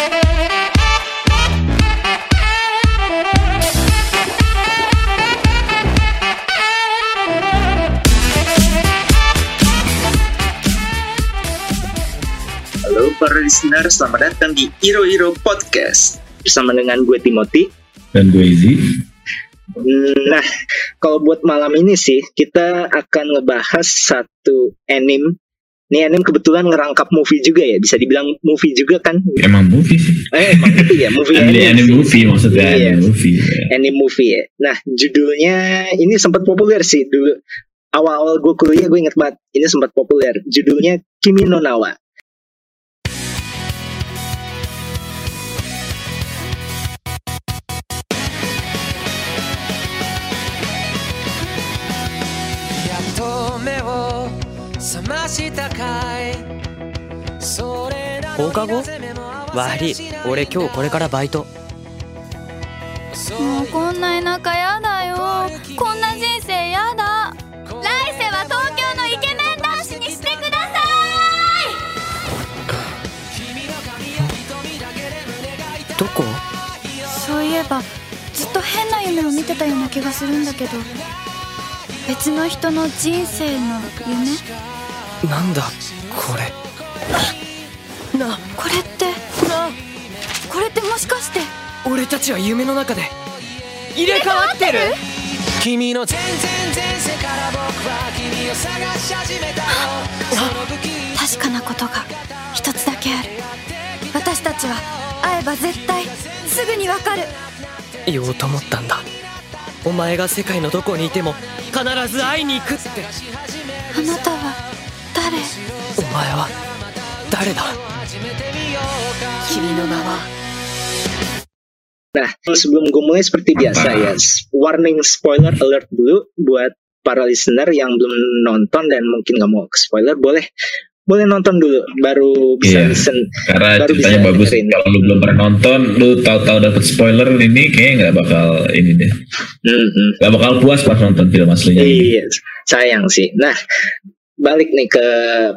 Halo para listener, selamat datang di Iro Iro Podcast bersama dengan gue Timothy. dan gue Izzy. Nah, kalau buat malam ini sih kita akan ngebahas satu anime. Ini anime kebetulan ngerangkap movie juga ya, bisa dibilang movie juga kan? Emang movie sih. Eh, emang itu ya movie Anime, anime, movie maksudnya Iya. anime movie. ya. Anime movie ya. Nah, judulnya ini sempat populer sih dulu. Awal-awal gue kuliah gue inget banget ini sempat populer. Judulnya Kimi no Nawa. 放課後？悪い。俺今日これからバイト。もうこんな田舎やだよ。こんな人生やだ。来世は東京のイケメン男子にしてくださどこ？いそういえばずっと変な夢を見てたような気がするんだけど別の人の人生の夢？なんだこれ。なこれってこれってもしかして。俺たちは夢の中で入れ替わってる。君の全然前世から僕は君を探し始めた確かなことが一つだけある。私たちは会えば絶対すぐにわかる。言おうと思ったんだ。お前が世界のどこにいても必ず会いに行くって。あなたは誰お前は誰だ君の名は Nah, sebelum gue mulai seperti biasa ya, s- warning spoiler alert dulu buat para listener yang belum nonton dan mungkin nggak mau ke spoiler, boleh boleh nonton dulu baru bisa Iya. listen. Karena Baru ceritanya bisa bagus. dengerin. Kalau lu belum pernah nonton, lu tahu-tahu dapet spoiler ini kayaknya nggak bakal ini deh. Mhm. Nggak bakal puas pas nonton film aslinya. Iya, sayang sih. Nah, balik nih ke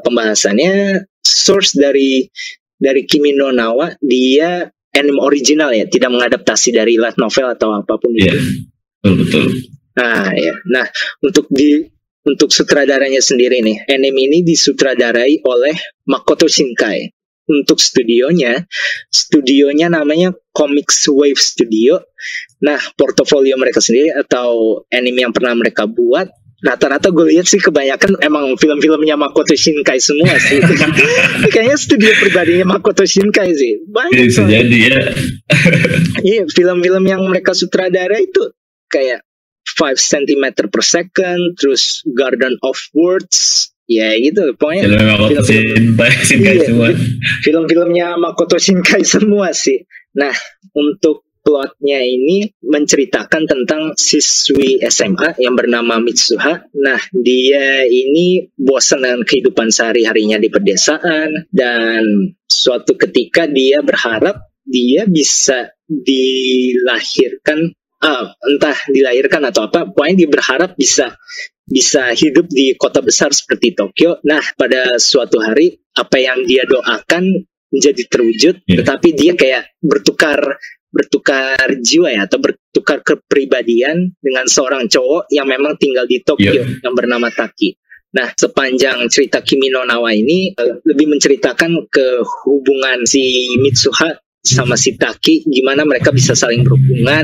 pembahasannya, source dari dari Kimi no Nawa dia anime original ya, tidak mengadaptasi dari light novel atau apa pun Iya. itu. Betul betul. Nah, ya. Nah, untuk di untuk sutradaranya sendiri nih, anime ini disutradarai oleh Makoto Shinkai. Untuk studionya, studionya namanya Comics Wave Studio. Nah, portofolio mereka sendiri atau anime yang pernah mereka buat rata-rata gue lihat sih kebanyakan emang film-filmnya Makoto Shinkai semua sih. Kayaknya studio pribadinya Makoto Shinkai sih. Banyak Bisa soalnya. jadi ya. Iya, film-film yang mereka sutradara itu kayak 5 cm per second, terus Garden of Words, ya gitu. Pokoknya Film aku cinta, cinta Iya, semua. film-filmnya Makoto Shinkai semua sih. Nah, untuk plotnya ini menceritakan tentang siswi SMA yang bernama Mitsuha. Nah, dia ini bosan dengan kehidupan sehari-harinya di pedesaan dan suatu ketika dia berharap dia bisa dilahirkan ah, entah dilahirkan atau apa, pokoknya dia berharap bisa bisa hidup di kota besar seperti Tokyo. Nah, pada suatu hari apa yang dia doakan menjadi terwujud, Iya. tetapi dia kayak bertukar bertukar jiwa ya atau bertukar kepribadian dengan seorang cowok yang memang tinggal di Tokyo Iya. yang bernama Taki. Nah, sepanjang cerita Kimi no Nawa ini eh, lebih menceritakan ke hubungan si Mitsuha sama si Taki gimana mereka bisa saling berhubungan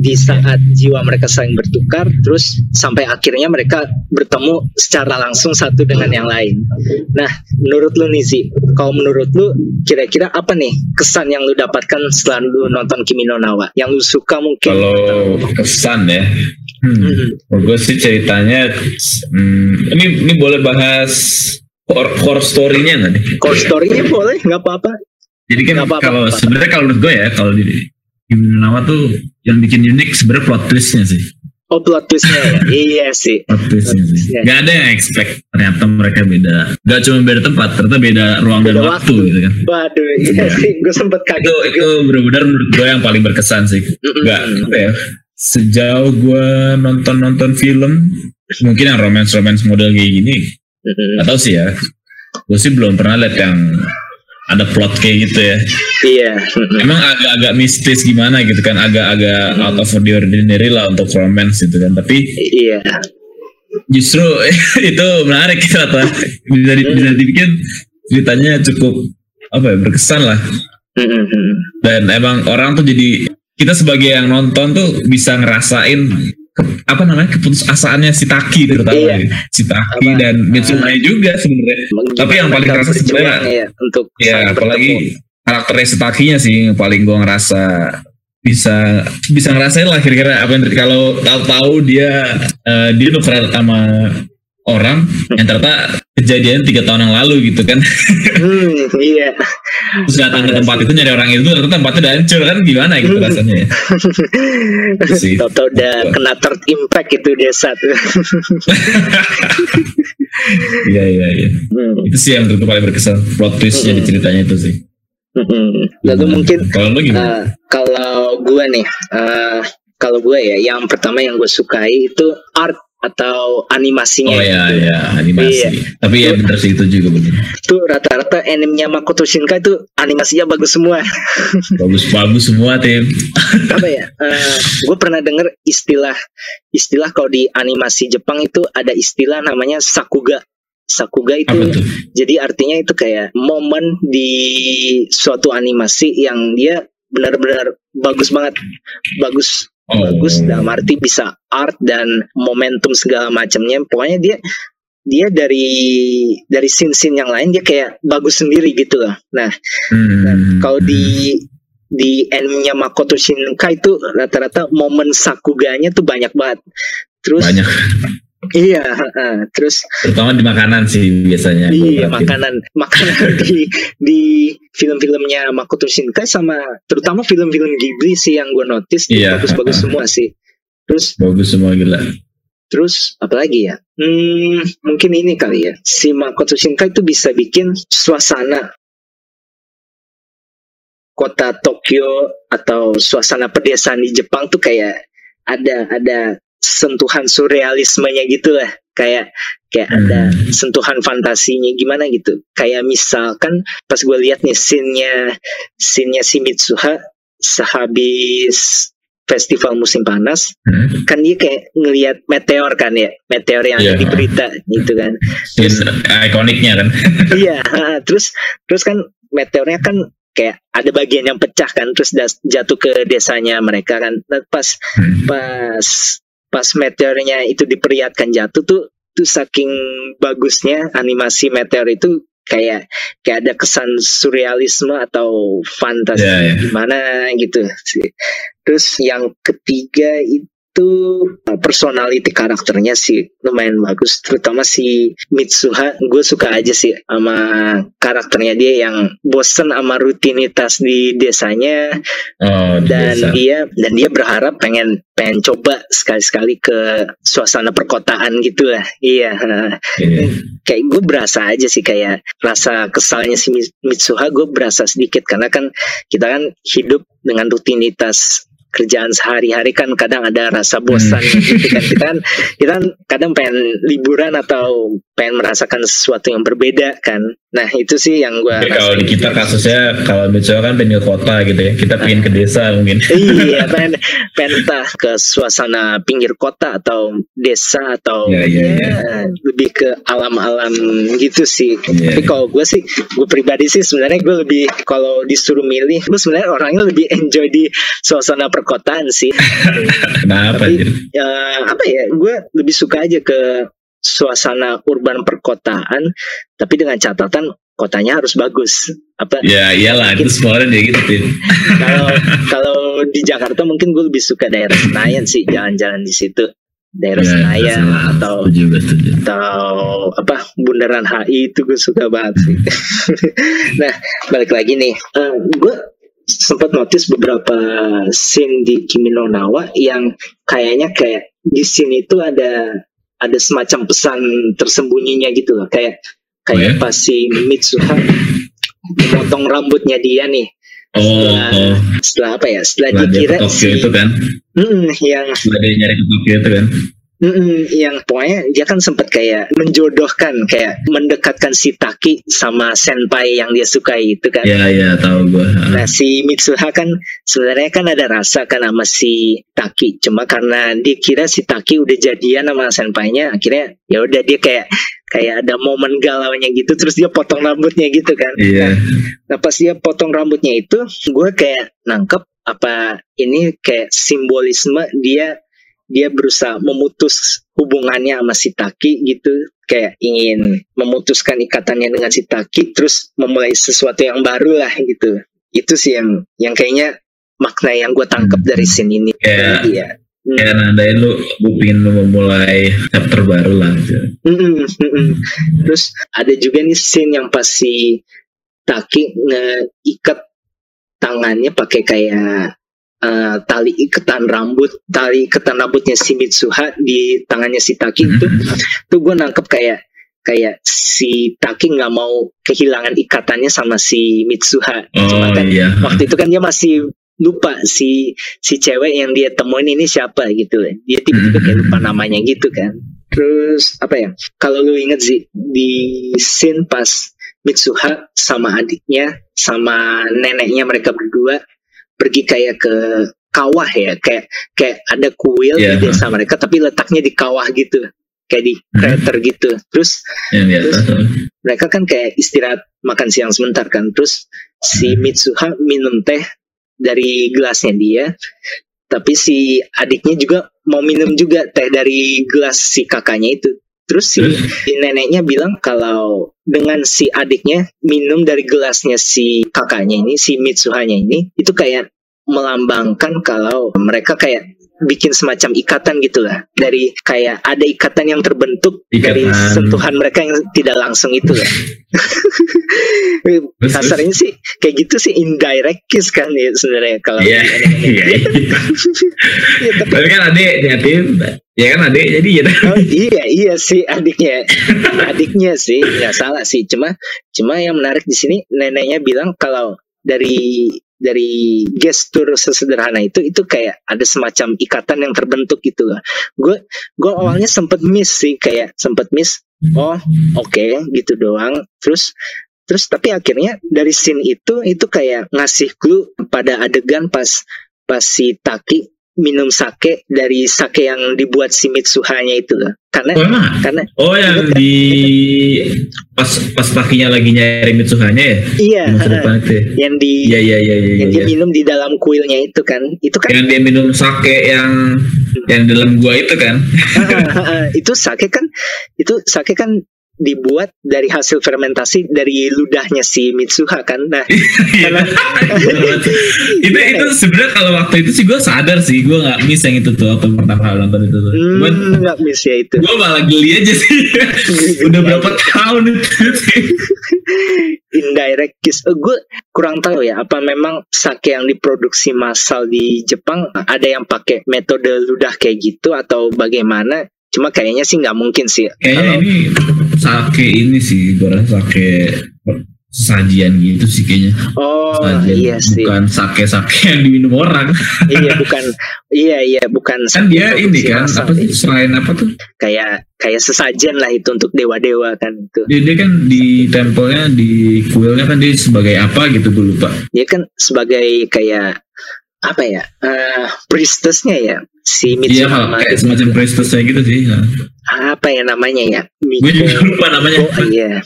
di saat jiwa mereka saling bertukar terus sampai akhirnya mereka bertemu secara langsung satu dengan yang lain. Nah, menurut lu nih Zi, kalau menurut lu kira-kira apa nih kesan yang lu dapatkan setelah lu nonton Kimi no Nawa? Yang lu suka mungkin? Kalau kesan ya, hmm, Mhm. gue sih ceritanya, hmm, ini ini boleh bahas core, core story-nya nggak nih? Core story-nya boleh, nggak apa-apa. Jadi kan kalau sebenarnya kalau menurut gue ya kalau di di nama tuh yang bikin unik sebenarnya plot twistnya sih. Oh, plot twist-nya ya? iya sih. Plot twistnya sih. twistnya. Gak ada yang expect ternyata mereka beda. Gak cuma beda tempat, ternyata beda ruang dan Beda waktu, waktu. gitu kan. Waduh, iya sih. Gue sempet kaget. Itu itu benar-benar menurut gue yang paling berkesan sih. Gak apa ya? Sejauh gue nonton-nonton film, mungkin yang romance-romance model kayak gini, Mm-mm. Gak tau sih ya. Gue sih belum pernah lihat yang ada plot kayak gitu ya. Iya. Emang agak-agak mistis gimana gitu kan, agak-agak Hmm. out of the ordinary lah untuk romance gitu kan. Tapi Iya. justru itu menarik ternyata bisa di, bisa dibikin ceritanya cukup apa ya berkesan lah Mm-mm. dan emang orang tuh jadi kita sebagai yang nonton tuh bisa ngerasain apa namanya keputusasaannya si Taki terutama Iya. ya. si Taki Apa, dan Mitsuhaya juga sebenarnya Tapi yang paling kerasa sebenarnya- berjuang ya untuk ya saling bertemu. apalagi karakternya si Takinya sih yang paling gua ngerasa bisa bisa ngerasain lah kira-kira apa yang kalau tahu-tahu dia eh, dia nuker sama orang yang ternyata kejadian tiga tahun yang lalu gitu kan Hmm, iya. terus datang ke tempat itu nyari orang itu ternyata tempatnya udah hancur kan gimana gitu Hmm. rasanya ya sih. Tahu-tahu udah kena third impact itu desa tuh. iya iya iya Hmm, itu sih yang menurutku paling berkesan plot twistnya di ceritanya itu sih mm-mm. Lalu mungkin kalau lu gimana Uh, kalau gue nih, uh, kalau gue ya, yang pertama yang gue sukai itu art atau animasinya. oh ya gitu. ya animasi Iya. tapi ya bener sih itu juga bener Itu rata-rata animenya Makoto Shinkai itu animasinya bagus semua. bagus bagus semua tim Apa ya? Uh, gue pernah denger istilah istilah kalau di animasi Jepang itu ada istilah namanya sakuga. Sakuga itu tuh jadi artinya itu kayak momen di suatu animasi yang dia benar-benar bagus banget, bagus. Bagus dalam arti bisa art dan momentum segala macamnya. Pokoknya dia dia dari dari scene-scene yang lain dia kayak bagus sendiri gitu loh. Nah Hmm. kalau di di animenya Makoto Shinkai itu rata-rata momen sakuganya tuh banyak banget. Terus banyak iya terus terutama di makanan sih biasanya Iya makanan makanan di di film-filmnya Makoto Shinkai sama terutama film-film Ghibli sih yang gue notice Iya. bagus-bagus semua sih. Terus bagus semua gila terus apa lagi ya? Hmm, mungkin ini kali ya. Si Makoto Shinkai itu bisa bikin suasana kota Tokyo atau suasana pedesaan di Jepang tuh kayak ada ada sentuhan surrealismenya gitu lah kayak kayak ada Hmm. sentuhan fantasinya gimana gitu kayak misalkan pas gue lihat nih scene-nya scene-nya si Mitsuha sehabis festival musim panas Hmm. kan dia kayak ngelihat meteor kan ya meteor yang ada Iya. di berita gitu kan Scene ikoniknya kan iya terus terus kan meteornya kan kayak ada bagian yang pecah kan terus jatuh ke desanya mereka kan Dan pas Hmm. pas pas meteornya itu diperlihatkan jatuh tuh tuh saking bagusnya animasi meteor itu kayak kayak ada kesan surrealisme atau fantasi Iya, iya. gimana gitu sih. Terus yang ketiga itu uh, personality karakternya sih lumayan bagus, terutama si Mitsuha. Gue suka aja sih sama karakternya dia yang bosen sama rutinitas di desanya oh di dan desa. dia dan dia berharap pengen pengen coba sekali-sekali ke suasana perkotaan gitu lah. Iya. Iya. kayak gue berasa aja sih kayak rasa kesalnya si Mi- Mitsuha gue berasa sedikit karena kan kita kan hidup dengan rutinitas kerjaan sehari-hari kan kadang ada rasa bosan gitu kan. Kita kan kita kadang pengen liburan atau pengen merasakan sesuatu yang berbeda kan nah itu sih yang gue kalau di kita kasusnya kalau misalnya kan pengen ke kota gitu ya kita pengen ke desa mungkin. Iya pengen pengen entah ke suasana pinggir kota atau desa atau Iya, iya, ya, lebih ke alam-alam gitu sih. Iya. tapi kalau gue sih gue pribadi sih sebenarnya gue lebih kalau disuruh milih gue sebenarnya orangnya lebih enjoy di suasana perkotaan sih. Kenapa Tapi- ya apa ya gue lebih suka aja ke suasana urban perkotaan tapi dengan catatan kotanya harus bagus. Apa? Ya iyalah itu semua orang dia gitu kalau kalau di Jakarta mungkin gue lebih suka daerah Senayan sih jalan-jalan di situ. Daerah Ya, Senayan setuju. atau setuju setuju. atau apa bundaran HI itu gue suka banget sih. nah balik lagi nih, Eh, gue sempat notice beberapa scene di Kimi no Nawa yang kayaknya kayak di sini itu ada ada semacam pesan tersembunyinya gitu loh kayak kayak Oh ya? pas si Mitsuha memotong rambutnya dia nih oh, setelah, oh. setelah apa ya setelah Setelah dia dikira Tokyo si itu kan Mm, yang setelah dia nyari ke Tokyo itu kan Mm-mm, yang pokoknya dia kan sempat kayak menjodohkan kayak mendekatkan si Taki sama senpai yang dia sukai itu kan. Iya iya tahu gue. Nah si Mitsuha kan sebenarnya kan ada rasa kan sama si Taki, cuma karena dia kira si Taki udah jadian sama senpainya, akhirnya ya udah dia kayak kayak ada momen galaunya gitu, terus dia potong rambutnya gitu kan. Iya. Nah pas dia potong rambutnya itu, gue kayak nangkep apa ini kayak simbolisme dia dia berusaha memutus hubungannya sama si Taki gitu kayak ingin memutuskan ikatannya dengan si Taki terus memulai sesuatu yang baru lah gitu itu sih yang yang kayaknya makna yang gue tangkap dari scene ini Kayak iya Hmm. kayak nandain lu gue pengen lu memulai chapter baru lah gitu. Mm-mm, mm-mm. Terus ada juga nih scene yang pas si Taki ngeikat tangannya pakai kayak eh, tali iketan rambut, tali iketan rambutnya si Mitsuha di tangannya si Taki itu, tuh gue nangkep kayak kayak si Taki nggak mau kehilangan ikatannya sama si Mitsuha. Cuma Oh kan iya. waktu itu kan dia masih lupa si si cewek yang dia temuin ini siapa gitu dia tiba-tiba kayak lupa namanya gitu kan terus apa ya kalau lu inget sih di scene pas Mitsuha sama adiknya sama neneknya mereka berdua pergi kayak ke kawah ya kayak kayak ada kuil Iya. di desa mereka tapi letaknya di kawah gitu kayak di Hmm. crater gitu terus Yang di atas. mereka kan kayak istirahat makan siang sebentar kan terus si Hmm. Mitsuha minum teh dari gelasnya dia tapi si adiknya juga mau minum juga teh dari gelas si kakaknya itu. Terus si, si neneknya bilang kalau dengan si adiknya minum dari gelasnya si kakaknya ini si Mitsuhanya ini itu kayak melambangkan kalau mereka kayak bikin semacam ikatan gitu lah dari kayak ada ikatan yang terbentuk dari Ikatan. sentuhan mereka yang tidak langsung itu lah kasarnya sih kayak gitu sih indirect kiss kan ya sebenarnya kalau Iya. anime. Iya. iya. Iya, tapi Tapi kan adik niatin, ya kan adik jadi ya. Oh, iya iya sih adiknya adiknya sih nggak salah sih cuma cuma yang menarik di sini neneknya bilang kalau dari dari gestur sesederhana itu itu kayak ada semacam ikatan yang terbentuk gitu. Gue gue awalnya sempet miss sih kayak sempet miss oh oke gitu doang. Terus terus tapi akhirnya dari scene itu itu kayak ngasih clue pada adegan pas pas si Taki minum sake dari sake yang dibuat si Mitsuhanya itu loh. Karena Oh, karena Oh yang di pas pas pakinya lagi nyari Mitsuhanya ya? iya ya? yang di Iya iya iya iya. yang dia iya. minum di dalam kuilnya itu kan. Itu kan Yang dia minum sake yang yang dalam gua itu kan? itu sake kan itu sake kan dibuat dari hasil fermentasi dari ludahnya si Mitsuha kan. Nah, Iya. Karena- itu itu sebenarnya kalau waktu itu sih gue sadar sih gue nggak miss yang itu tuh waktu pertama kali nonton itu tuh. Cuman hmm, nggak miss ya itu. gue malah geli aja sih. Udah berapa tahun itu? indirect kiss. Eh, gue kurang tahu ya apa memang sake yang diproduksi massal di Jepang ada yang pakai metode ludah kayak gitu atau bagaimana? Cuma kayaknya sih nggak mungkin sih. Kayaknya Kalau- ini sake ini sih gue rasa sake sajian gitu sih kayaknya. oh Sajian, iya sih, Bukan sake-sake yang diminum orang. iya bukan, iya iya bukan. kan sake dia ini kan massal. apa sih selain apa tuh? Kayak kayak sesajen lah itu untuk dewa-dewa kan itu. Dia, dia kan di tempelnya di kuilnya kan dia sebagai apa gitu gue lupa. Dia kan sebagai kayak apa ya eh priestessnya ya si Iya Mitsuha kayak semacam priestessnya gitu sih. Nah. apa ya namanya ya Gue juga lupa namanya. Oh iya.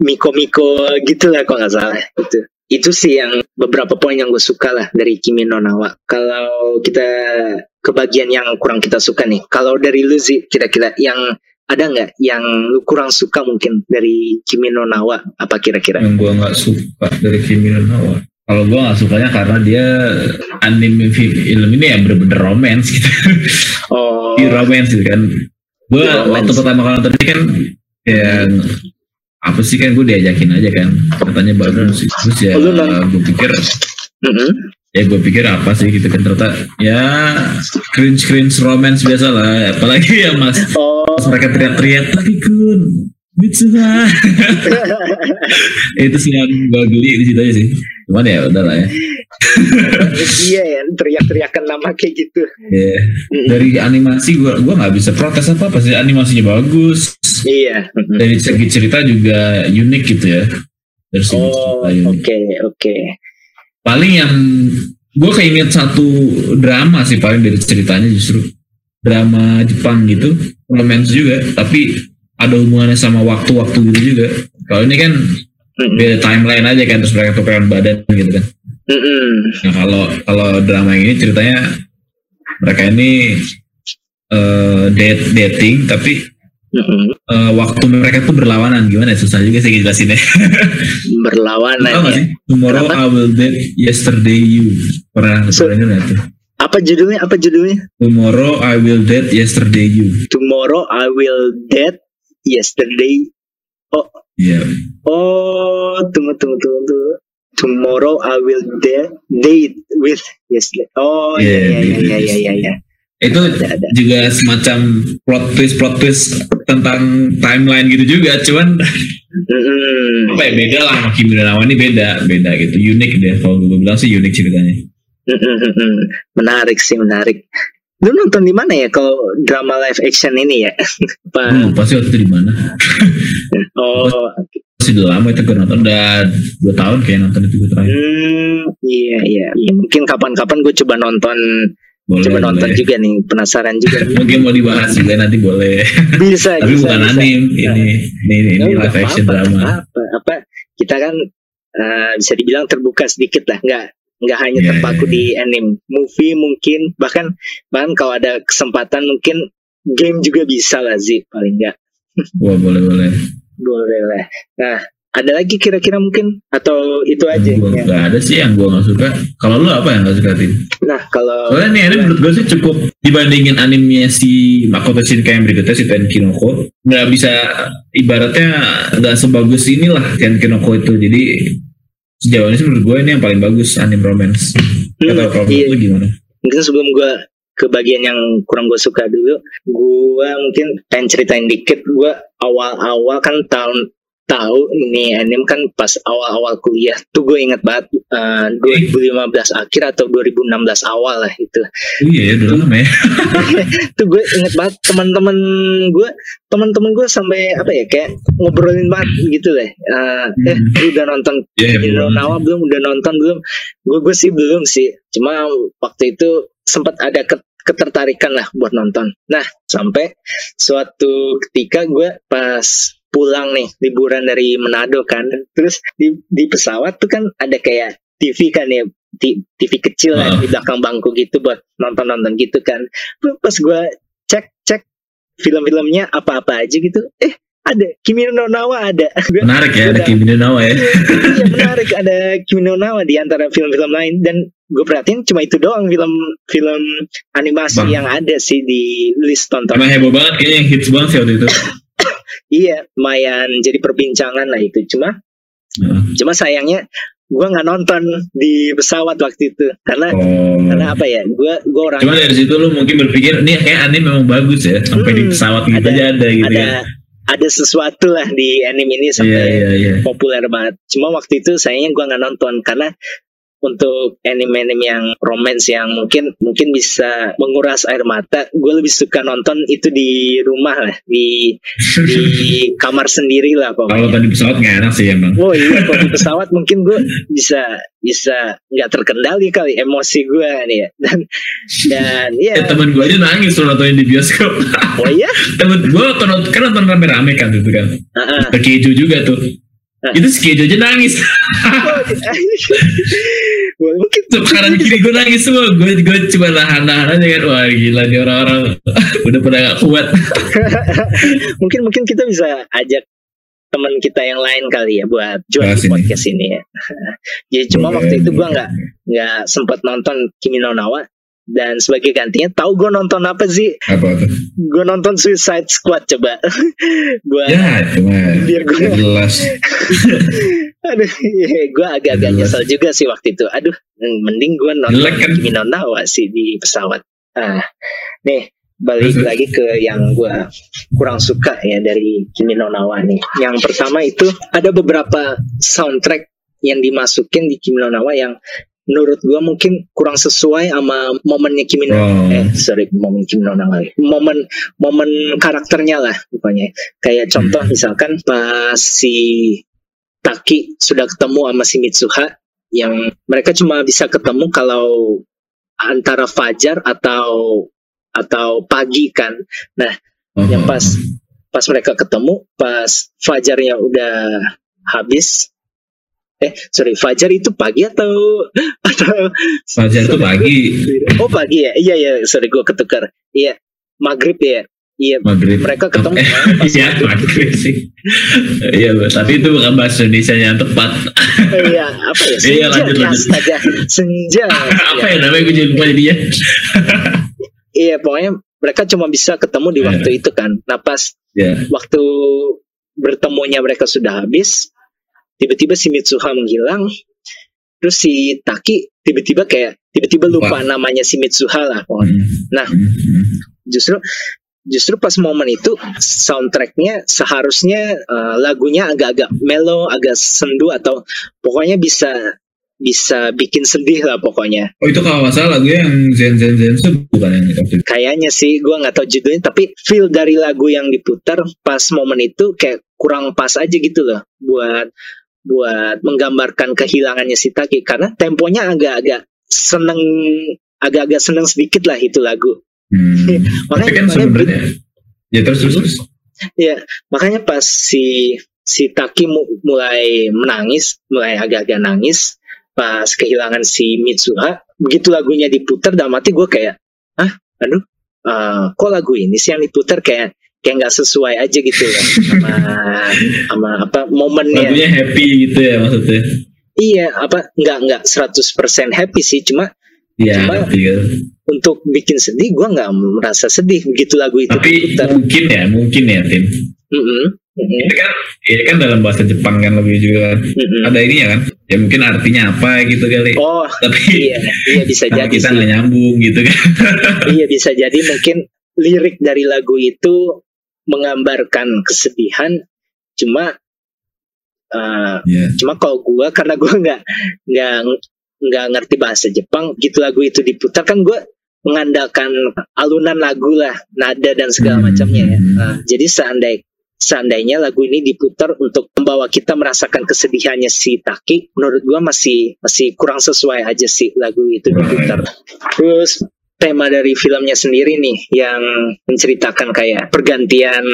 Miko Miko gitu lah kalau nggak salah itu. Itu sih yang beberapa poin yang gue suka lah dari Kimi no Nawa. Kalau kita ke bagian yang kurang kita suka nih. Kalau dari lu sih kira-kira yang ada nggak yang lu kurang suka mungkin dari Kimi no Nawa apa kira-kira? yang gue nggak suka dari Kimi no Nawa. Kalau gue nggak sukanya karena dia anime film ini ya bener-bener romance gitu. Oh, Di romance gitu kan. Gue waktu pertama kali nonton ini kan yang apa sih kan gue diajakin aja kan katanya bagus sih. terus ya Oh, gue pikir mm-mm. ya gue pikir apa sih gitu kan ternyata ya cringe cringe romance biasa lah apalagi ya mas oh, mereka teriak-teriak lagi kun Mitsuha. itu sih yang gue geli di situ aja sih. Cuman ya udah lah ya. iya ya teriak-teriakan nama kayak gitu Iya. Dari animasi gue gua nggak bisa protes apa apa sih animasinya bagus. iya Dari segi cerita juga unik gitu ya. Dari segi oh oke oke Paling yang gue keinget satu drama sih paling dari ceritanya justru drama Jepang gitu, romance juga, tapi ada hubungannya sama waktu-waktu gitu juga. Kalau ini kan beda timeline aja kan terus mereka tukeran badan gitu kan. Mm-mm. Nah kalau kalau drama ini ceritanya mereka ini eh date dating tapi eh, waktu mereka tuh berlawanan gimana ya susah juga sih jelasinnya. berlawanan Tahu ya sih? Tomorrow Kenapa? I will date yesterday you. Pernah So- pernah tuh? apa judulnya apa judulnya Tomorrow I will date yesterday you. tomorrow I will dead yesterday oh Iya. oh tunggu tunggu tunggu tunggu tomorrow I will date date with yesterday oh iya Iya, iya iya iya, iya iya iya Itu ada ada juga semacam plot twist plot twist tentang timeline gitu juga. Cuman Mm-mm. apa ya beda lah sama Kimi wa ini beda beda gitu unik deh kalau gue bilang sih unik ceritanya. Mm-mm-mm. menarik sih menarik lu nonton di mana ya kalau drama live action ini ya apa lupa sih waktu itu di mana. oh Masih udah lama itu gue nonton udah dua tahun kayak nonton itu gue terakhir. hmm, iya iya Iya, mungkin kapan-kapan gue coba nonton Boleh, coba nonton boleh. juga nih penasaran juga Mungkin mau dibahas juga nanti boleh. bisa Tapi bisa, bukan bisa. anim ini ini ini, Ya ini udah, live action apa-apa, drama. apa apa kita kan eh, bisa dibilang terbuka sedikit lah nggak nggak hanya Iya, terpaku iya, di anime movie mungkin bahkan bahkan kalau ada kesempatan mungkin game juga bisa lah sih paling nggak Wah boleh boleh. boleh lah nah ada lagi kira-kira mungkin atau itu aja Gua ya. nggak ada sih yang gue nggak suka. Kalau lu apa yang nggak suka Tim? nah kalau Soalnya nih anime menurut gue sih cukup dibandingin animenya si Makoto Shinkai yang berikutnya si Tenkinoko nggak bisa ibaratnya nggak sebagus inilah Tenkinoko itu jadi sejauh ini sih menurut gue ini yang paling bagus anime romance. Hmm, Kata kalau iya. gimana? mungkin sebelum gue ke bagian yang kurang gue suka dulu gue mungkin pengen ceritain dikit gue awal-awal kan tahun tahu ini anime kan pas awal-awal kuliah tuh gue inget banget eh, 2015 akhir atau 2016 awal lah itu. Oh iya ya udah lama ya. tuh gue inget banget teman-teman gue teman-teman gue sampai apa ya kayak ngobrolin banget gitu deh. Eh, eh lu udah nonton Iya Hiro belum. Nawa belum? Udah nonton belum? Gue gue sih belum sih. Cuma waktu itu sempat ada ke- ketertarikan lah buat nonton nah sampai suatu ketika gue pas pulang nih liburan dari Manado kan terus di di pesawat tuh kan ada kayak TV kan ya TV kecil Ah. di belakang bangku gitu buat nonton nonton gitu kan pas gue cek cek film-filmnya apa-apa aja gitu eh ada Kimi no Nawa ada Menarik ya ada. Kimi no Na wa ya. Iya menarik ada Kimi no Na wa di antara film-film lain dan gue perhatiin cuma itu doang film film animasi Bang. yang ada sih di list tonton. Emang heboh banget kayaknya hits banget sih waktu itu. Iya lumayan jadi perbincangan lah itu cuma Heeh. cuma sayangnya gue nggak nonton di pesawat waktu itu karena Oh. karena apa ya gue gue orang Cuma dari situ lu mungkin berpikir nih kayak anime memang bagus ya sampai di Hmm, pesawat gitu ada- aja ada gitu ada ya. Ada sesuatu lah di anime ini Iya sampai iya iya. populer banget. Cuma waktu itu sayangnya gue nggak nonton karena untuk anime-anime yang romance yang mungkin mungkin bisa menguras air mata, gue lebih suka nonton itu di rumah lah, di di kamar sendiri lah Kalau pokoknya. tadi pesawat nggak enak sih emang. Oh iya, kalau di pesawat mungkin gue bisa bisa nggak terkendali kali emosi gue nih ya. Dan dan Eh, ya, temen gue aja nangis tuh nontonin di bioskop. oh iya, temen gue nonton kan nonton rame-rame kan itu kan. Heeh. Ada Keju juga tuh. Ah. Itu si Keju aja nangis. Wah, mungkin Tuh kanan kiri gue nangis semua. Gue gue cuma nahan-nahan aja kan. Wah gila nih orang-orang udah pada gak kuat. mungkin mungkin kita bisa ajak teman kita yang lain kali ya buat join Bahas di podcast ini ya. Jadi cuma Boleh, waktu itu boleh. gua nggak nggak sempat nonton Kimi no Nawa dan sebagai gantinya tahu gue nonton apa sih? Apa tuh? Gue nonton Suicide Squad coba. buat Ya itu mah. Biar gue- jelas. aduh, gue agak-agak nyesel juga sih waktu itu. Aduh, mending gue nonton Jelek kan? Kimi no Nawa sih di pesawat. Ah, nih balik lagi ke yang gue kurang suka ya dari Kimi no Na wa nih. Yang pertama itu ada beberapa soundtrack yang dimasukin di Kimi no Na wa yang menurut gue mungkin kurang sesuai sama momennya Kimi no Oh. eh sorry momen Kimi no wa momen momen karakternya lah pokoknya. Kayak contoh Hmm. misalkan pas si Taki sudah ketemu sama si Mitsuha yang mereka cuma bisa ketemu kalau antara fajar atau atau pagi kan. Oh, yang pas pas mereka ketemu pas fajarnya udah habis eh sorry fajar itu pagi atau atau Fajar tuh pagi, oh pagi ya iya ya sorry gue ketukar iya maghrib ya iya maghrib. mereka ketemu Eh, pas Iya, maghrib. sih. Iya, tapi itu bukan bahasa Indonesia yang tepat. iya apa ya Iya, senja lanjut, ya, lanjut. astaga senja Apa ya. ya namanya gue jadi lupa jadinya. iya pokoknya mereka cuma bisa ketemu di Iya. waktu itu kan nah pas waktu bertemunya mereka sudah habis tiba-tiba si Mitsuha menghilang terus si Taki tiba-tiba kayak tiba-tiba lupa Wah. namanya si Mitsuha lah. Hmm. Nah. Hmm. justru justru pas momen itu soundtracknya seharusnya eh, lagunya agak-agak mellow agak sendu atau pokoknya bisa bisa bikin sedih lah pokoknya Oh itu kalau nggak salah lagunya yang Zen Zen Zen itu bukan yang itu. kayaknya sih gue nggak tahu judulnya tapi feel dari lagu yang diputar pas momen itu kayak kurang pas aja gitu loh buat buat menggambarkan kehilangannya si Taki karena temponya agak-agak seneng agak-agak seneng sedikit lah itu lagu Hmm. Makanya- kan sebenarnya ya terus terus terus. ya makanya pas si si Taki mu- mulai menangis mulai agak-agak nangis pas kehilangan si Mitsuha begitu lagunya diputar dalam hati gue kayak ah aduh eh, kok lagu ini sih yang diputar kayak kayak nggak sesuai aja gitu loh sama sama apa momennya Lagunya happy gitu ya maksudnya. iya apa nggak nggak 100% happy sih cuma Iya, Cuma- kan. untuk bikin sedih gue nggak merasa sedih begitu lagu itu Tapi diputar mungkin ya, mungkin ya Tim. Mm-mm, mm-mm, Itu kan, ini kan dalam bahasa Jepang kan lebih juga kan. mm-mm. Ada ini ya kan? Ya mungkin artinya apa gitu kali. oh Tapi iya iya bisa jadi kita nggak nyambung gitu kan. iya bisa jadi mungkin lirik dari lagu itu menggambarkan kesedihan cuma uh, Iya. cuma kalau gua karena gua nggak nggak nggak ngerti bahasa Jepang gitu lagu itu diputar kan gua mengandalkan alunan lagu lah nada dan segala Hmm. macamnya ya Nah, jadi seandai seandainya lagu ini diputar untuk membawa kita merasakan kesedihannya si Taki menurut gua masih masih kurang sesuai aja sih lagu itu diputar terus tema dari filmnya sendiri nih yang menceritakan kayak pergantian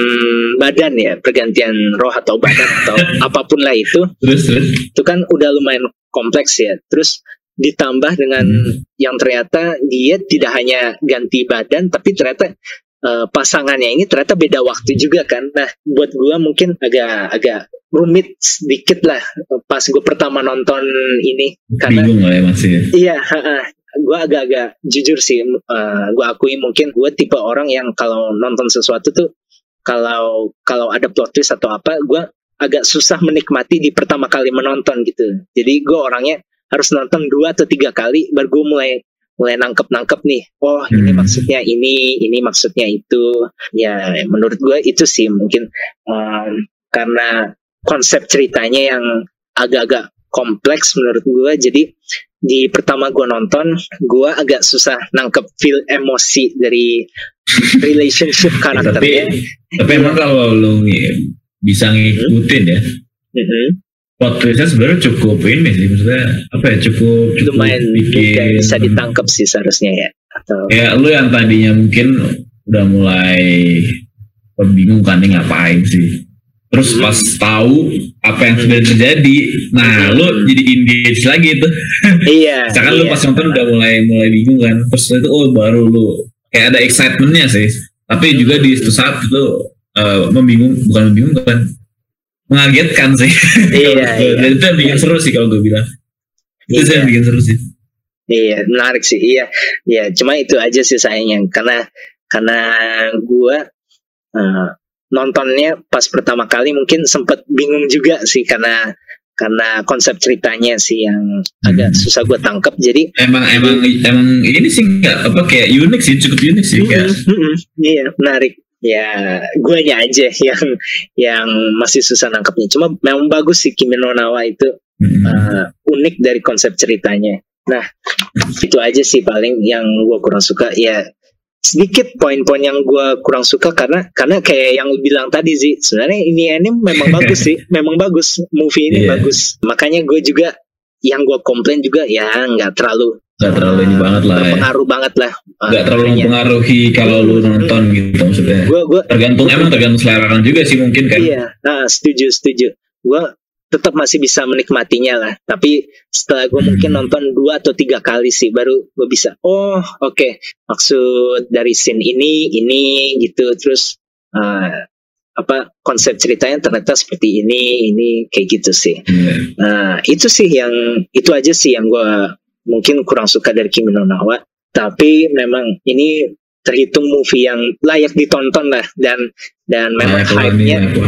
badan ya pergantian roh atau badan atau apa pun lah itu Terus terus. itu kan udah lumayan kompleks ya terus ditambah dengan Hmm. yang ternyata dia tidak hanya ganti badan tapi ternyata eh, pasangannya ini ternyata beda waktu juga kan nah buat gua mungkin agak agak rumit sedikit lah pas gue pertama nonton ini karena Bingung lah ya masih. ya. Iya, gue agak-agak jujur sih. gue akui mungkin gue tipe orang yang kalau nonton sesuatu tuh kalau kalau ada plot twist atau apa, gue agak susah menikmati di pertama kali menonton gitu. Jadi gue orangnya harus nonton dua atau tiga kali baru gue mulai mulai nangkep nangkep nih. Oh ini Hmm. maksudnya ini, ini maksudnya itu. Ya menurut gue itu sih mungkin em, karena konsep ceritanya yang agak-agak kompleks menurut gue. Jadi di pertama gue nonton, gue agak susah nangkep feel emosi dari relationship tapi karakternya. tapi emang kalau lu ngi- bisa ngikutin ya Mhm. plot twistnya sebenarnya cukup ini sih maksudnya apa ya cukup cukup Lumayan bikin bisa ditangkap sih seharusnya ya. Atau ya lu yang tadinya mungkin udah mulai bingung kan nih ngapain sih terus pas tahu apa yang sudah terjadi nah lu jadi engage lagi tuh iya. misalkan iya. lu pas nonton udah mulai mulai bingung kan terus itu oh baru lu kayak ada excitementnya sih tapi juga di satu saat itu eh, membingung bukan membingungkan mengagetkan sih Iya, iya. dan itu yang bikin seru sih kalau gue bilang itu sih Iya. yang bikin seru sih Iya, menarik sih. Iya, iya. Cuma itu aja sih sayangnya karena karena gua eh, nontonnya pas pertama kali mungkin sempat bingung juga sih karena karena konsep ceritanya sih yang agak Hmm. susah gue tangkap jadi Emang emang emang ini sih nggak apa kayak unik sih cukup unik sih kayak. Mm-mm. iya menarik ya guanya aja yang yang masih susah nangkepnya cuma memang bagus sih Kimi no Na wa itu Hmm. uh, unik dari konsep ceritanya. Nah, itu aja sih paling yang gue kurang suka ya sedikit poin-poin yang gue kurang suka karena karena kayak yang lu bilang tadi sih sebenarnya ini anime memang bagus sih memang bagus movie ini Iya. bagus makanya gue juga yang gue komplain juga ya nggak terlalu Nggak terlalu ini banget lah ya. berpengaruh banget lah Nggak terlalu mempengaruhi kalau lu nonton gitu maksudnya. gue gue Tergantung emang tergantung selera orang juga sih mungkin kan. Iya, nah, setuju, setuju. Gue tetap masih bisa menikmatinya lah. Tapi setelah gue Hmm. mungkin nonton dua atau tiga kali sih, baru gue bisa. Oh, oke. Maksud dari scene ini, ini gitu. Terus eh, apa konsep ceritanya ternyata seperti ini, ini kayak gitu sih. Iya. Nah, itu sih yang itu aja sih yang gue mungkin kurang suka dari Kimi no. Tapi memang ini terhitung movie yang layak ditonton lah dan dan memang Nah, hype-nya apa?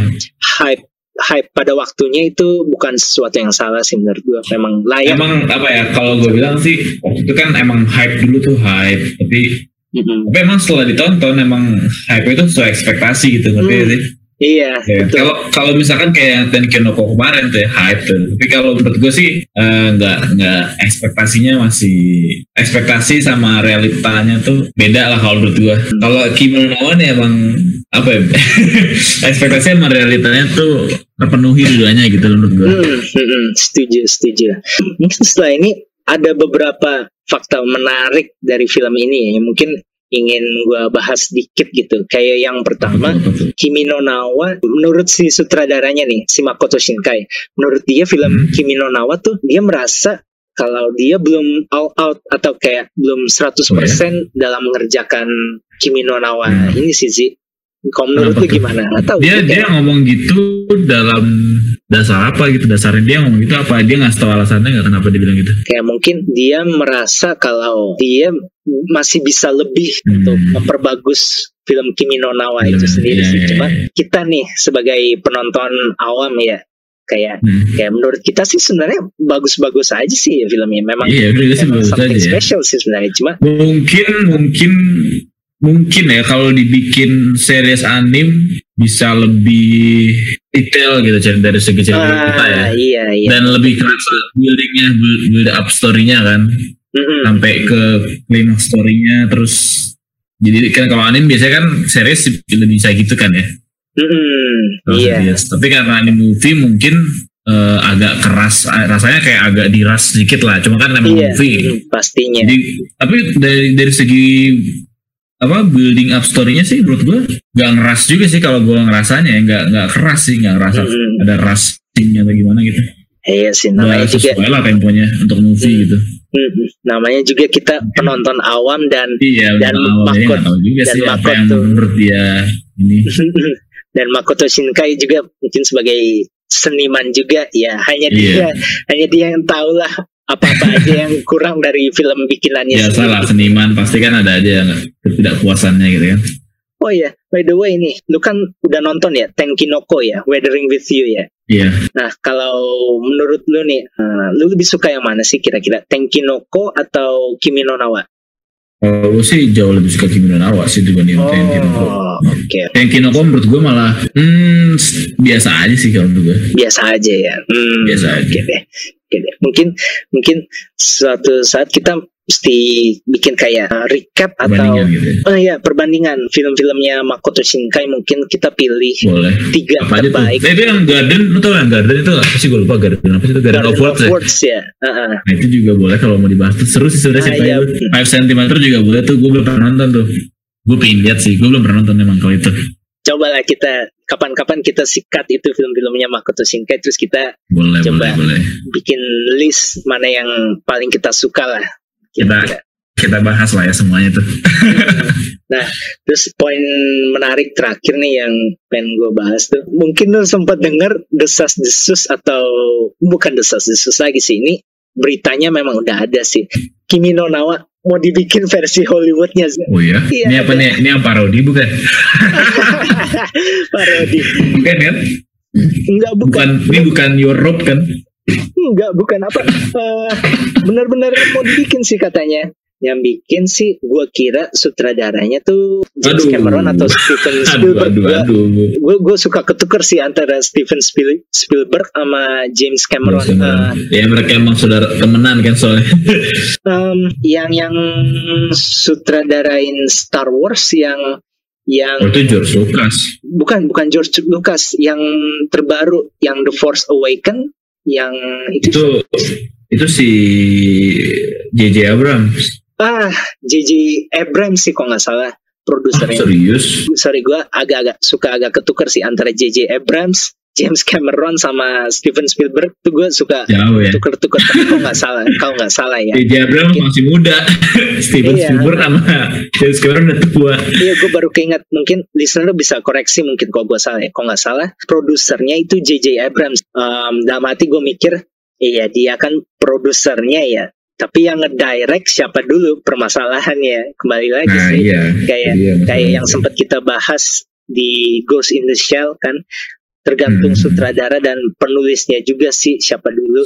hype hype pada waktunya itu bukan sesuatu yang salah sih menurut gue memang layak Emang apa ya kalau gue bilang sih waktu itu kan emang hype dulu tuh hype tapi Mm-mm. tapi emang setelah ditonton emang hype itu sesuai ekspektasi gitu ngerti gak sih? Iya Ya, betul. Kalau kalau misalkan kayak yang Tenki no Ko kemarin tuh ya, hype tuh. Tapi kalau menurut gue sih eh, nggak nggak ekspektasinya masih ekspektasi sama realitanya tuh beda lah kalau menurut gue. Hmm. Kalau Na wa nih emang apa ya? ekspektasi sama realitanya tuh terpenuhi dua-duanya gitu menurut gue. Hmm, hmm, hmm, setuju setuju mungkin setelah ini ada beberapa fakta menarik dari film ini yang mungkin ingin gue bahas sedikit gitu kayak yang pertama? Kimi no Na wa menurut si sutradaranya nih si Makoto Shinkai menurut dia film Hmm. Kimi no Na wa tuh dia merasa kalau dia belum all out atau kayak belum 100% dalam mengerjakan Kimi no Na wa Hmm. ini sih Zi. Kalau menurut lu gimana? Tahu. dia Kayak- dia ngomong gitu dalam dasar apa gitu dasarnya dia ngomong gitu apa dia nggak tahu alasannya nggak kenapa dia bilang gitu kayak mungkin dia merasa kalau dia masih bisa lebih Hmm. untuk memperbagus film Kimi no Na wa itu sendiri iya, sih. iya, Cuma iya. kita nih sebagai penonton awam ya kayak Hmm. kayak menurut kita sih sebenarnya bagus-bagus aja sih ya filmnya. Memang iya udah sih memang bagus something aja ya special sih sebenarnya. Cuma mungkin mungkin mungkin ya kalau dibikin series anim bisa lebih detail gitu cerita dari segi cerita kita ya ah, iya iya. dan lebih kerasa buildingnya build, build up story-nya kan Mm-mm. sampai ke climax story-nya terus jadi kan kalau anim biasanya kan series lebih bisa gitu kan ya kalau Iya. tapi karena ini movie mungkin eh, agak keras eh, rasanya kayak agak diras sedikit lah cuma kan emang Iya. movie pastinya. Jadi tapi dari dari segi apa building up story-nya sih menurut gua nggak ngeras juga sih kalau gua ngerasanya ya nggak nggak keras sih nggak ngerasa Mm-mm. ada rushing atau gimana gitu. Iya sih namanya juga sesuai lah temponya untuk movie Hmm. gitu. mm, namanya juga kita penonton awam dan Iya Dan. Jadi Makot- juga dan sih Makot yang tuh. menurut dia ini. dan Makoto Shinkai juga mungkin sebagai seniman juga ya hanya Iya. dia hanya dia yang tahu lah apa-apa aja yang kurang dari film bikinannya Ya sendiri. salah seniman pasti kan ada aja yang ketidakpuasannya gitu kan. Oh ya, by the way nih, lu kan udah nonton ya Tenkinoko ya, Weathering with You ya. Iya. Nah, kalau menurut lu nih, eh, lu lebih suka yang mana sih kira-kira? Tenkinoko atau Kimi no Na wa? Kalau gue sih jauh lebih suka Kimi no Na wa sih dibanding Oh, Tenkinoko. oke. Tenkinoko menurut gue malah hmm, biasa aja sih kalau menurut gue. Biasa aja ya. Hmm, Biasa aja. Oke deh. Oke deh. Mungkin mungkin suatu saat kita mesti bikin kayak uh, recap atau gitu ya. Oh iya, perbandingan film-filmnya Makoto Shinkai mungkin kita pilih Boleh. tiga apa terbaik. Nah, itu yang Garden, lu tau yang Garden itu apa sih gue lupa Garden apa sih itu Garden, of Words ya? Words ya. Heeh. Nah itu juga boleh kalau mau dibahas tuh seru sih Ah, sebenarnya iya. 5 cm juga boleh tuh gue belum pernah nonton tuh. Gue pengen lihat sih, gue belum pernah nonton emang kalau itu. Cobalah kita kapan-kapan kita sikat itu film-filmnya Makoto Shinkai terus kita Boleh, Coba. boleh, boleh. bikin list mana yang paling kita suka lah. Kita Kira-kira. kita bahas lah ya semuanya tuh. Terus poin menarik terakhir nih yang pengen gue bahas tuh, mungkin lu sempat dengar desas-desus atau bukan desas-desus lagi sih ini beritanya memang udah ada sih. Kimi no Na wa mau dibikin versi Hollywoodnya. Oh iya? Iya, ini apa nih? Ini yang parodi bukan? Parodi. Bukan kan? Enggak bukan. Bukan, ini bukan Your Rope kan? Enggak, bukan apa. Eh, Benar-benar mau dibikin sih katanya. Yang bikin sih gue kira sutradaranya tuh James Aduh. Cameron atau Steven Aduh, Spielberg. aduh, Gua- aduh. gue gue suka ketuker sih antara Steven Spiel- Spielberg sama James Cameron. Eh, ya mereka emang saudara temenan kan soalnya. em, yang yang sutradarain Star Wars yang yang Oh, itu George Lucas. bukan bukan George Lucas yang terbaru yang The Force Awaken yang itu, Itu itu si JJ Abrams. ah JJ Abrams sih kalau nggak salah Ah, produsernya. serius? Sorry gue agak-agak suka agak ketuker sih antara JJ Abrams, James Cameron sama Steven Spielberg tuh gue suka Jauh ya. tuker-tuker tapi kalau nggak salah kalau nggak salah ya. JJ Abrams masih muda. Steven Iya. Spielberg sama James Cameron udah tua. Iya, gue baru keinget mungkin listener bisa koreksi mungkin kalau gue salah ya. Kalau nggak salah, produsernya itu J.J. Abrams. Um, dalam hati gue mikir, iya dia kan produsernya ya. Tapi yang ngedirect siapa dulu permasalahannya? Kembali lagi Nah sih, iya. kayak Iya, kayak yang sempat kita bahas di Ghost in the Shell kan. Tergantung Hmm. sutradara dan penulisnya juga sih siapa dulu.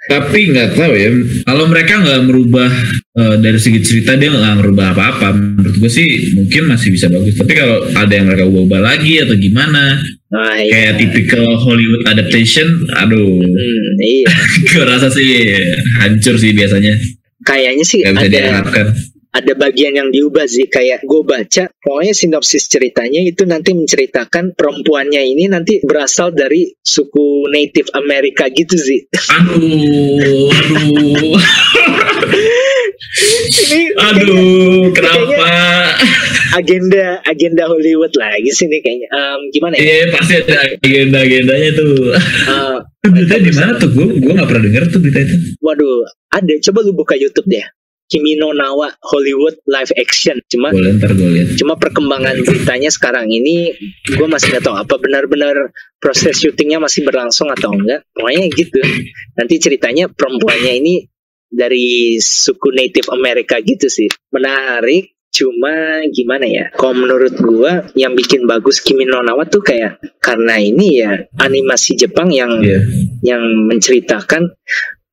Tapi nggak tahu ya. Kalau mereka nggak merubah eh, dari segi cerita dia nggak merubah apa-apa. Menurut gue sih mungkin masih bisa bagus. Tapi kalau ada yang mereka ubah lagi atau gimana, Nah, iya. kayak typical Hollywood adaptation, aduh, Hmm, iya. gue rasa sih hancur sih biasanya. Kayaknya sih Gak bisa ada diharapkan. Ada bagian yang diubah sih kayak gue baca pokoknya sinopsis ceritanya itu nanti menceritakan perempuannya ini nanti berasal dari suku Native Amerika gitu sih Aduh, aduh, ini aduh, kenapa? agenda agenda Hollywood lagi sih nih kayaknya Em, gimana ya Iya pasti ada agenda-agendanya tuh. Eh, Berita di mana tuh? Gue gue nggak pernah denger tuh berita itu. waduh ada coba lu buka YouTube deh Kimi no Nawa Hollywood live action. Cuma Boleh ntar gue lihat. cuma perkembangan beritanya sekarang ini gue masih nggak tahu apa benar-benar proses syutingnya masih berlangsung atau enggak. Pokoknya gitu. Nanti ceritanya perempuannya ini dari suku Native Amerika gitu sih. Menarik cuma gimana ya? Kalau menurut gue yang bikin bagus Kimi no Nawa tuh kayak karena ini ya animasi Jepang yang Iya. yang menceritakan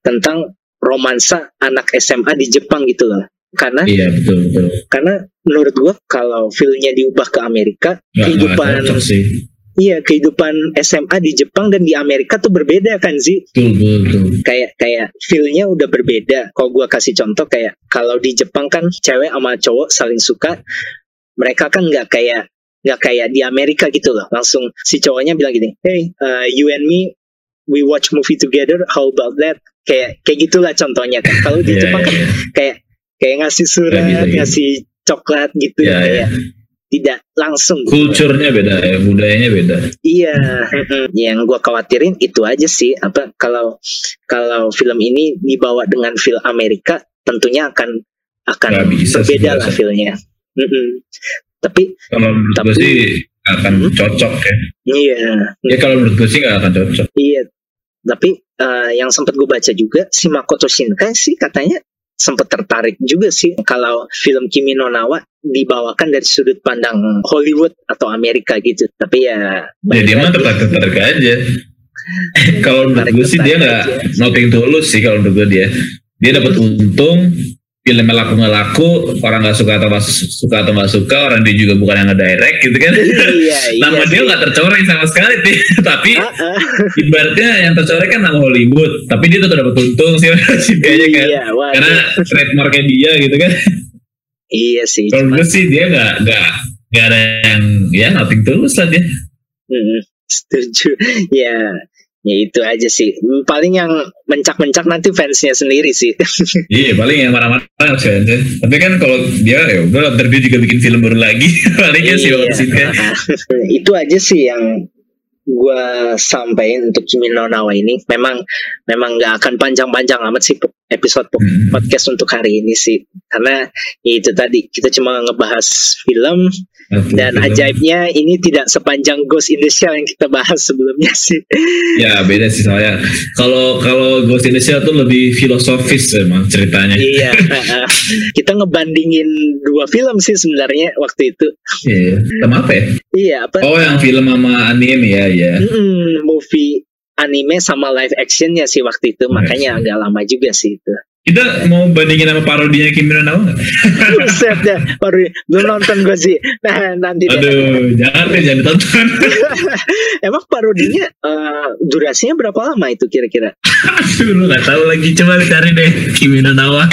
tentang romansa anak SMA di Jepang gitu loh karena Iya betul betul. karena menurut gua kalau filmnya diubah ke Amerika nggak kehidupan cocok sih. iya kehidupan SMA di Jepang dan di Amerika tuh berbeda kan sih Betul betul betul. kayak kayak feelnya udah berbeda kalau gua kasih contoh kayak kalau di Jepang kan cewek sama cowok saling suka mereka kan nggak kayak nggak kayak di Amerika gitu loh langsung si cowoknya bilang gini hey uh, you and me we watch movie together how about that kayak kayak gitulah contohnya kan kalau di Iya, Jepang kan iya. kayak kayak ngasih surat bisa gitu. ngasih coklat gitu Iya, kayak tidak langsung gitu. Kulturnya beda ya, budayanya beda. Iya, yang gua khawatirin itu aja sih. Apa kalau kalau film ini dibawa dengan film Amerika, tentunya akan akan Nggak bisa berbeda lah filmnya. Mm-mm. Tapi Kalau Tapi- sih akan Hmm? cocok ya. iya, Ya kalau menurut gue sih nggak akan cocok. iya. Tapi eh, yang sempat gue baca juga si Makoto Shinkai sih katanya sempat tertarik juga sih kalau film Kimi no Nawa dibawakan dari sudut pandang Hollywood atau Amerika gitu. Tapi ya Ya dia mah lagi. tertarik tertarik aja. kalau menurut gue sih dia nggak Tertarik-tertarik nothing tulus sih kalau menurut gue dia. Dia dapat untung filmnya laku nggak laku orang nggak suka atau su- suka atau nggak suka orang dia juga bukan yang nge-direct gitu kan iya, iya. nama dia sih. nggak tercoreng sama sekali Ti. tapi Ah, ah. ibaratnya yang tercoreng kan nama Hollywood tapi dia tetap dapat untung sih sih kayaknya kan Iya, waduh. karena trademarknya dia gitu kan Iya sih. kalau gue sih dia nggak nggak nggak ada yang ya nothing tulus lah dia setuju. Ya, ya itu aja sih. Hmm, Paling yang mencak-mencak nanti fansnya sendiri sih. iya paling yang marah-marah kan tapi kan kalau dia ya udah ntar dia juga bikin film baru lagi palingnya sih Iya. waktu kan itu aja sih yang gua sampaikan untuk Kimi no Nawa ini. Memang memang nggak akan panjang-panjang amat sih episode po- Hmm. podcast untuk hari ini sih. Karena ya itu tadi kita cuma ngebahas film dan ajaibnya ini tidak sepanjang Ghost in the Shell yang kita bahas sebelumnya sih. ya beda sih soalnya kalau kalau Ghost in the Shell tuh lebih filosofis emang ceritanya iya, kita ngebandingin dua film sih sebenarnya waktu itu. iya sama apa ya Iya, apa? oh yang film sama anime ya ya Mm-mm, movie anime sama live actionnya sih waktu itu makanya agak lama juga sih itu Kita mau bandingin sama parodinya Kimi no Nawa? Buset dah, baru belum nonton gue sih. Nah nanti deh. Aduh, jangan deh, jangan ditonton. Emang parodinya eh, durasinya berapa lama itu kira-kira? Aduh, lu gak tahu lagi. Coba cari deh Kimi no Nawa.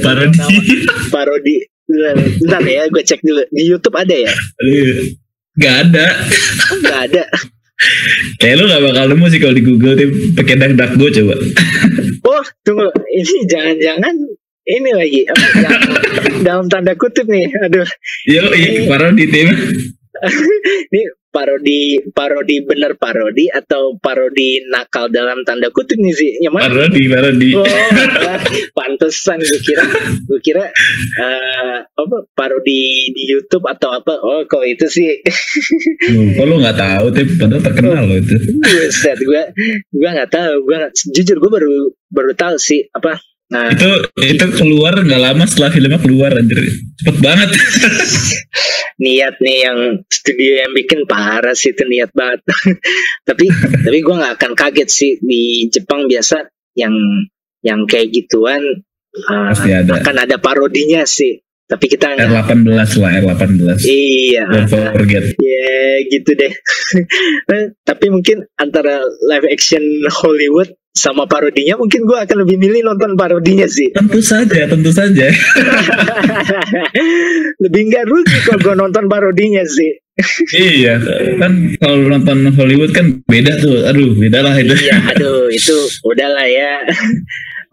Parodi. Parodi. Bentar, ya, gue cek dulu. Di YouTube ada ya? Aduh, Gak ada. Nggak ada. Kayak lu gak bakal nemu sih kalau di Google tuh pakai DuckDuckGo coba. Oh, tunggu. Ini jangan-jangan ini lagi apa, yang dalam tanda kutip nih. Aduh, Yo, iya, parodi tim. ini parodi parodi bener parodi atau parodi nakal dalam tanda kutip nih sih? Yang mana? Parodi, parodi. Oh, pantesan gue kira gue kira eh, apa parodi di YouTube atau apa? Oh, kok itu sih Lu, kok lu gak tahu tim? Padahal terkenal loh itu. Buset, gue gue nggak tahu. Gue nggak- jujur gue baru baru tahu sih apa. Nah, Itu itu keluar nggak lama setelah filmnya keluar anjir. Cepet banget. niat nih yang studio yang bikin parah sih itu niat banget. tapi tapi gue nggak akan kaget sih di Jepang biasa yang yang kayak gituan uh, Pasti ada. akan ada parodinya sih. Tapi kita nggak R18 lah, R18. Iya, Don't forget. ya gitu deh. Tapi mungkin antara live action Hollywood sama parodinya mungkin gue akan lebih milih nonton parodinya sih. Tentu saja, tentu saja. lebih nggak rugi kalau gue nonton parodinya sih. iya, kan kalau nonton Hollywood kan beda tuh. Aduh, beda lah itu. Iya, aduh itu udahlah ya.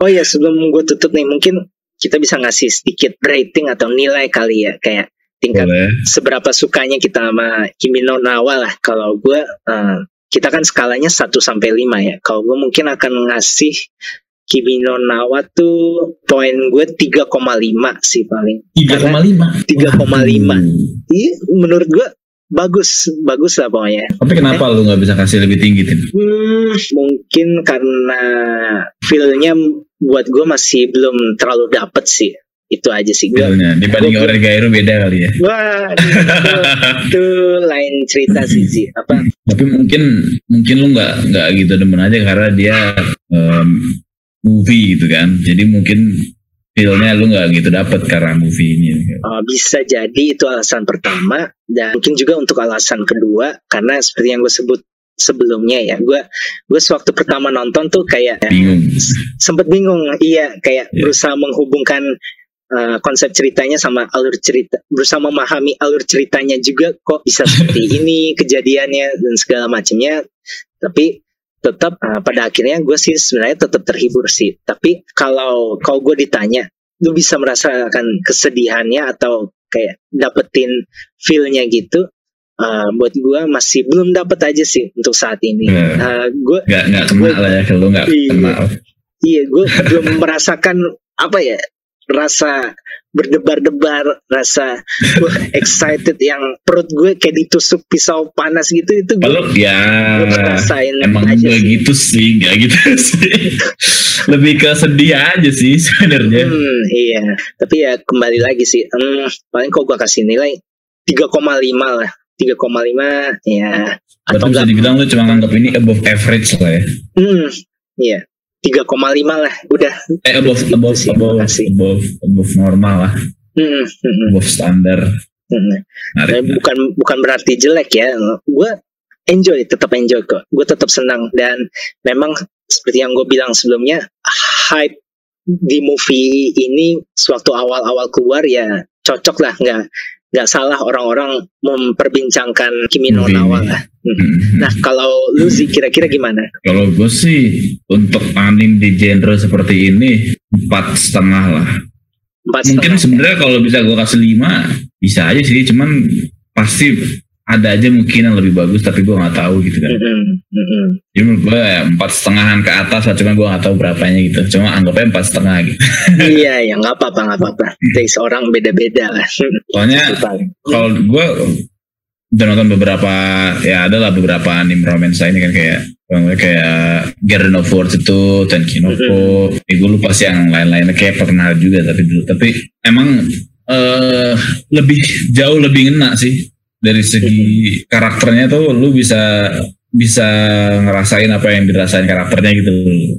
Oh ya sebelum gue tutup nih mungkin kita bisa ngasih sedikit rating atau nilai kali ya kayak tingkat Boleh. seberapa sukanya kita sama Kimi no Nawa lah. Kalau gue eh, kita kan skalanya 1 sampai 5 ya. Kalau gue mungkin akan ngasih Kimi no Nawa tuh poin gue 3,5 sih paling. 3,5. 3,5. Hmm. Iya, menurut gue bagus, bagus lah pokoknya. Tapi kenapa lu nggak bisa kasih lebih tinggi, Tim? Hmm, mungkin karena feel-nya buat gue masih belum terlalu dapet sih. Itu aja sih gue. Dibanding Gua- orang Gairo beda kali ya. Wah, itu, lain cerita sih sih. Apa? Tapi mungkin mungkin lu nggak nggak gitu demen aja karena dia em, movie gitu kan. Jadi mungkin feel-nya lu nggak gitu dapet karena movie ini. Uh, bisa jadi itu alasan pertama dan mungkin juga untuk alasan kedua karena seperti yang gue sebut sebelumnya ya gue gue sewaktu pertama nonton tuh kayak Bingung. sempet bingung iya kayak Iya. berusaha menghubungkan uh, konsep ceritanya sama alur cerita berusaha memahami alur ceritanya juga kok bisa seperti ini kejadiannya dan segala macamnya tapi tetap uh, pada akhirnya gue sih sebenarnya tetap terhibur sih tapi kalau kalau gue ditanya lu bisa merasakan kesedihannya atau kayak dapetin feel-nya gitu uh, buat gue masih belum dapet aja sih untuk saat ini Iya. Uh, gue Nggak nggak kena lah ya kalau nggak Iya. Iya, gue belum merasakan apa ya rasa berdebar-debar, rasa wah, excited yang perut gue kayak ditusuk pisau panas gitu itu gue Kalau ya ngerasain emang aja gue sih. gitu sih, nggak gitu sih. Lebih ke sedih aja sih sebenarnya. Hmm, iya. Tapi ya kembali lagi sih. Hmm, paling kok gue kasih nilai 3,5 lah. 3,5 ya atau Berarti bisa enggak dibilang lu cuma nganggap ini above average lah ya. hmm, iya 3,5 lah udah. Eh above Gitu above sih, above above above normal lah, hmm, above standar. hmm. Tapi bukan bukan berarti jelek ya. Gue enjoy tetap enjoy kok. Gue tetap senang. Dan memang seperti yang gue bilang sebelumnya hype di movie ini sewaktu awal-awal keluar ya cocok lah. Nggak nggak salah orang-orang memperbincangkan Kimi no Nawa lah. Nah kalau lu sih kira-kira gimana Kalau gue sih untuk anime di genre seperti ini empat setengah lah. empat Mungkin setengah sebenarnya kalau bisa gue kasih lima bisa aja sih, cuman pasti ada aja mungkin yang lebih bagus tapi gue nggak tahu gitu kan. Mm-mm, mm-mm. Jadi menurut gue ya empat setengahan ke atas lah, cuman gue nggak tahu berapanya gitu. Cuma anggapnya empat setengah gitu. iya ya nggak apa-apa nggak apa-apa taste orang beda-beda lah Soalnya kalau gue udah nonton beberapa ya ada lah beberapa anime romance ini kan kayak kayak Garden of Words itu Tenkinoko mm gue lupa sih yang lain-lainnya kayak pernah juga tapi dulu. Tapi emang eh lebih jauh lebih ngena sih. Dari segi karakternya tuh lu bisa bisa ngerasain apa yang dirasain karakternya gitu.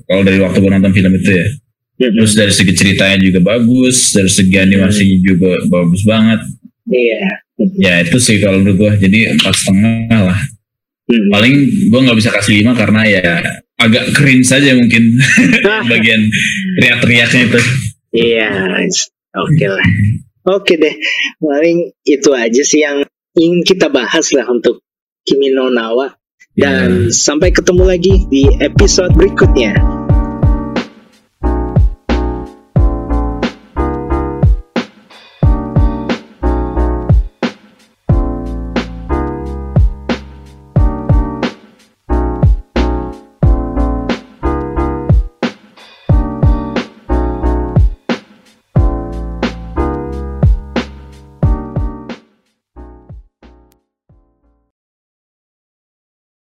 Kalau dari waktu gue nonton film itu ya. Terus dari segi ceritanya juga bagus dari segi animasinya juga bagus banget. Iya. Ya itu sih kalau menurut gue jadi empat setengah lah Mm. paling gue nggak bisa kasih lima karena ya agak cringe saja mungkin bagian teriak-teriaknya itu Iya, oke lah. Oke deh, paling itu aja sih yang ingin kita bahas lah untuk Kimi no Nawa. Dan sampai ketemu lagi di episode berikutnya.